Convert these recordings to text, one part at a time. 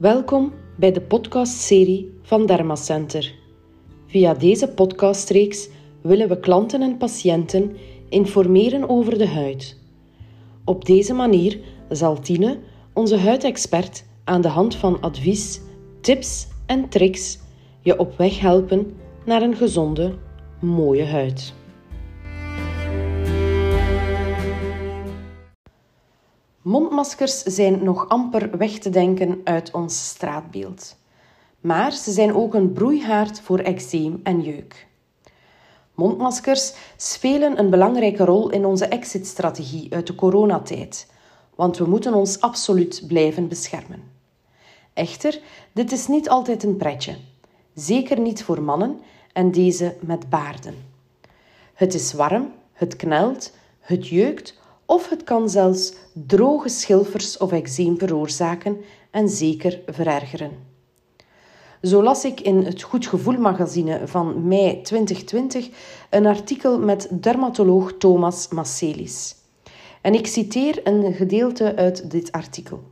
Welkom bij de podcastserie van Dermacenter. Via deze podcastreeks willen we klanten en patiënten informeren over de huid. Op deze manier zal Tine, onze huidexpert, aan de hand van advies, tips en tricks je op weg helpen naar een gezonde, mooie huid. Mondmaskers zijn nog amper weg te denken uit ons straatbeeld. Maar ze zijn ook een broeihaard voor eczeem en jeuk. Mondmaskers spelen een belangrijke rol in onze exit-strategie uit de coronatijd, want we moeten ons absoluut blijven beschermen. Echter, dit is niet altijd een pretje, zeker niet voor mannen en deze met baarden. Het is warm, het knelt, het jeukt of het kan zelfs droge schilfers of eczeem veroorzaken en zeker verergeren. Zo las ik in het Goed Gevoel magazine van mei 2020 een artikel met dermatoloog Thomas Masselis. En ik citeer een gedeelte uit dit artikel.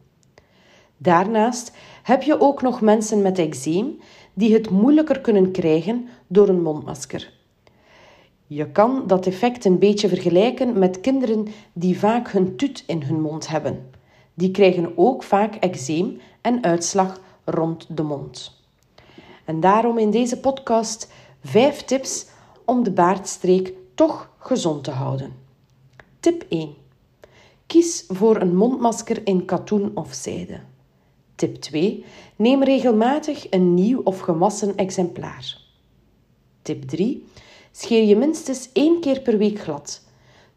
Daarnaast heb je ook nog mensen met eczeem die het moeilijker kunnen krijgen door een mondmasker. Je kan dat effect een beetje vergelijken met kinderen die vaak hun tut in hun mond hebben. Die krijgen ook vaak eczeem en uitslag rond de mond. En daarom in deze podcast vijf tips om de baardstreek toch gezond te houden. Tip 1. Kies voor een mondmasker in katoen of zijde. Tip 2. Neem regelmatig een nieuw of gewassen exemplaar. Tip 3. Scheer je minstens één keer per week glad.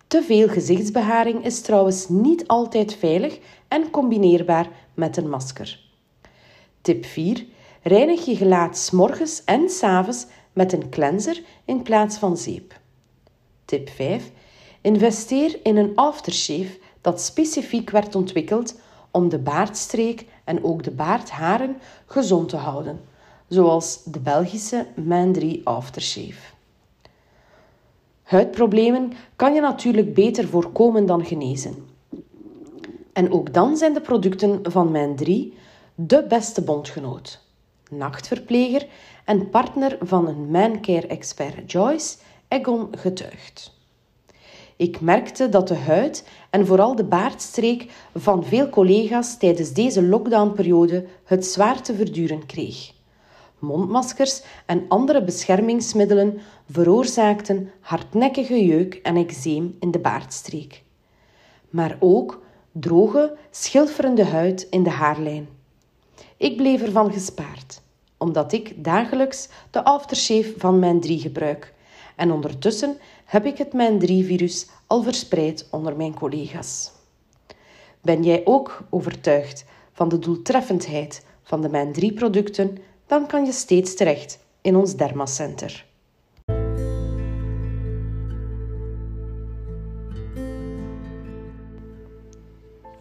Te veel gezichtsbeharing is trouwens niet altijd veilig en combineerbaar met een masker. Tip 4. Reinig je gelaat morgens en s avonds met een cleanser in plaats van zeep. Tip 5. Investeer in een aftershave dat specifiek werd ontwikkeld om de baardstreek en ook de baardharen gezond te houden, zoals de Belgische Man 3 Aftershave. Huidproblemen kan je natuurlijk beter voorkomen dan genezen. En ook dan zijn de producten van mijn 3 de beste bondgenoot. Nachtverpleger en partner van een mancare-expert Joyce, Egon getuigt. Ik merkte dat de huid en vooral de baardstreek van veel collega's tijdens deze lockdownperiode het zwaar te verduren kreeg. Mondmaskers en andere beschermingsmiddelen veroorzaakten hardnekkige jeuk en eczeem in de baardstreek. Maar ook droge, schilferende huid in de haarlijn. Ik bleef ervan gespaard, omdat ik dagelijks de aftershave van mijn 3 gebruik. En ondertussen heb ik het mijn 3-virus al verspreid onder mijn collega's. Ben jij ook overtuigd van de doeltreffendheid van de mijn 3-producten? Dan kan je steeds terecht in ons Dermacenter.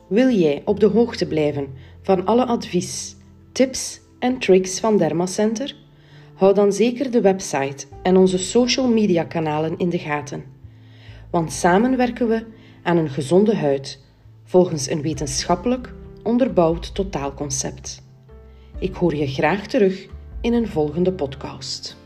Wil jij op de hoogte blijven van alle advies, tips en tricks van Dermacenter? Hou dan zeker de website en onze social media kanalen in de gaten. Want samen werken we aan een gezonde huid volgens een wetenschappelijk onderbouwd totaalconcept. Ik hoor je graag terug in een volgende podcast.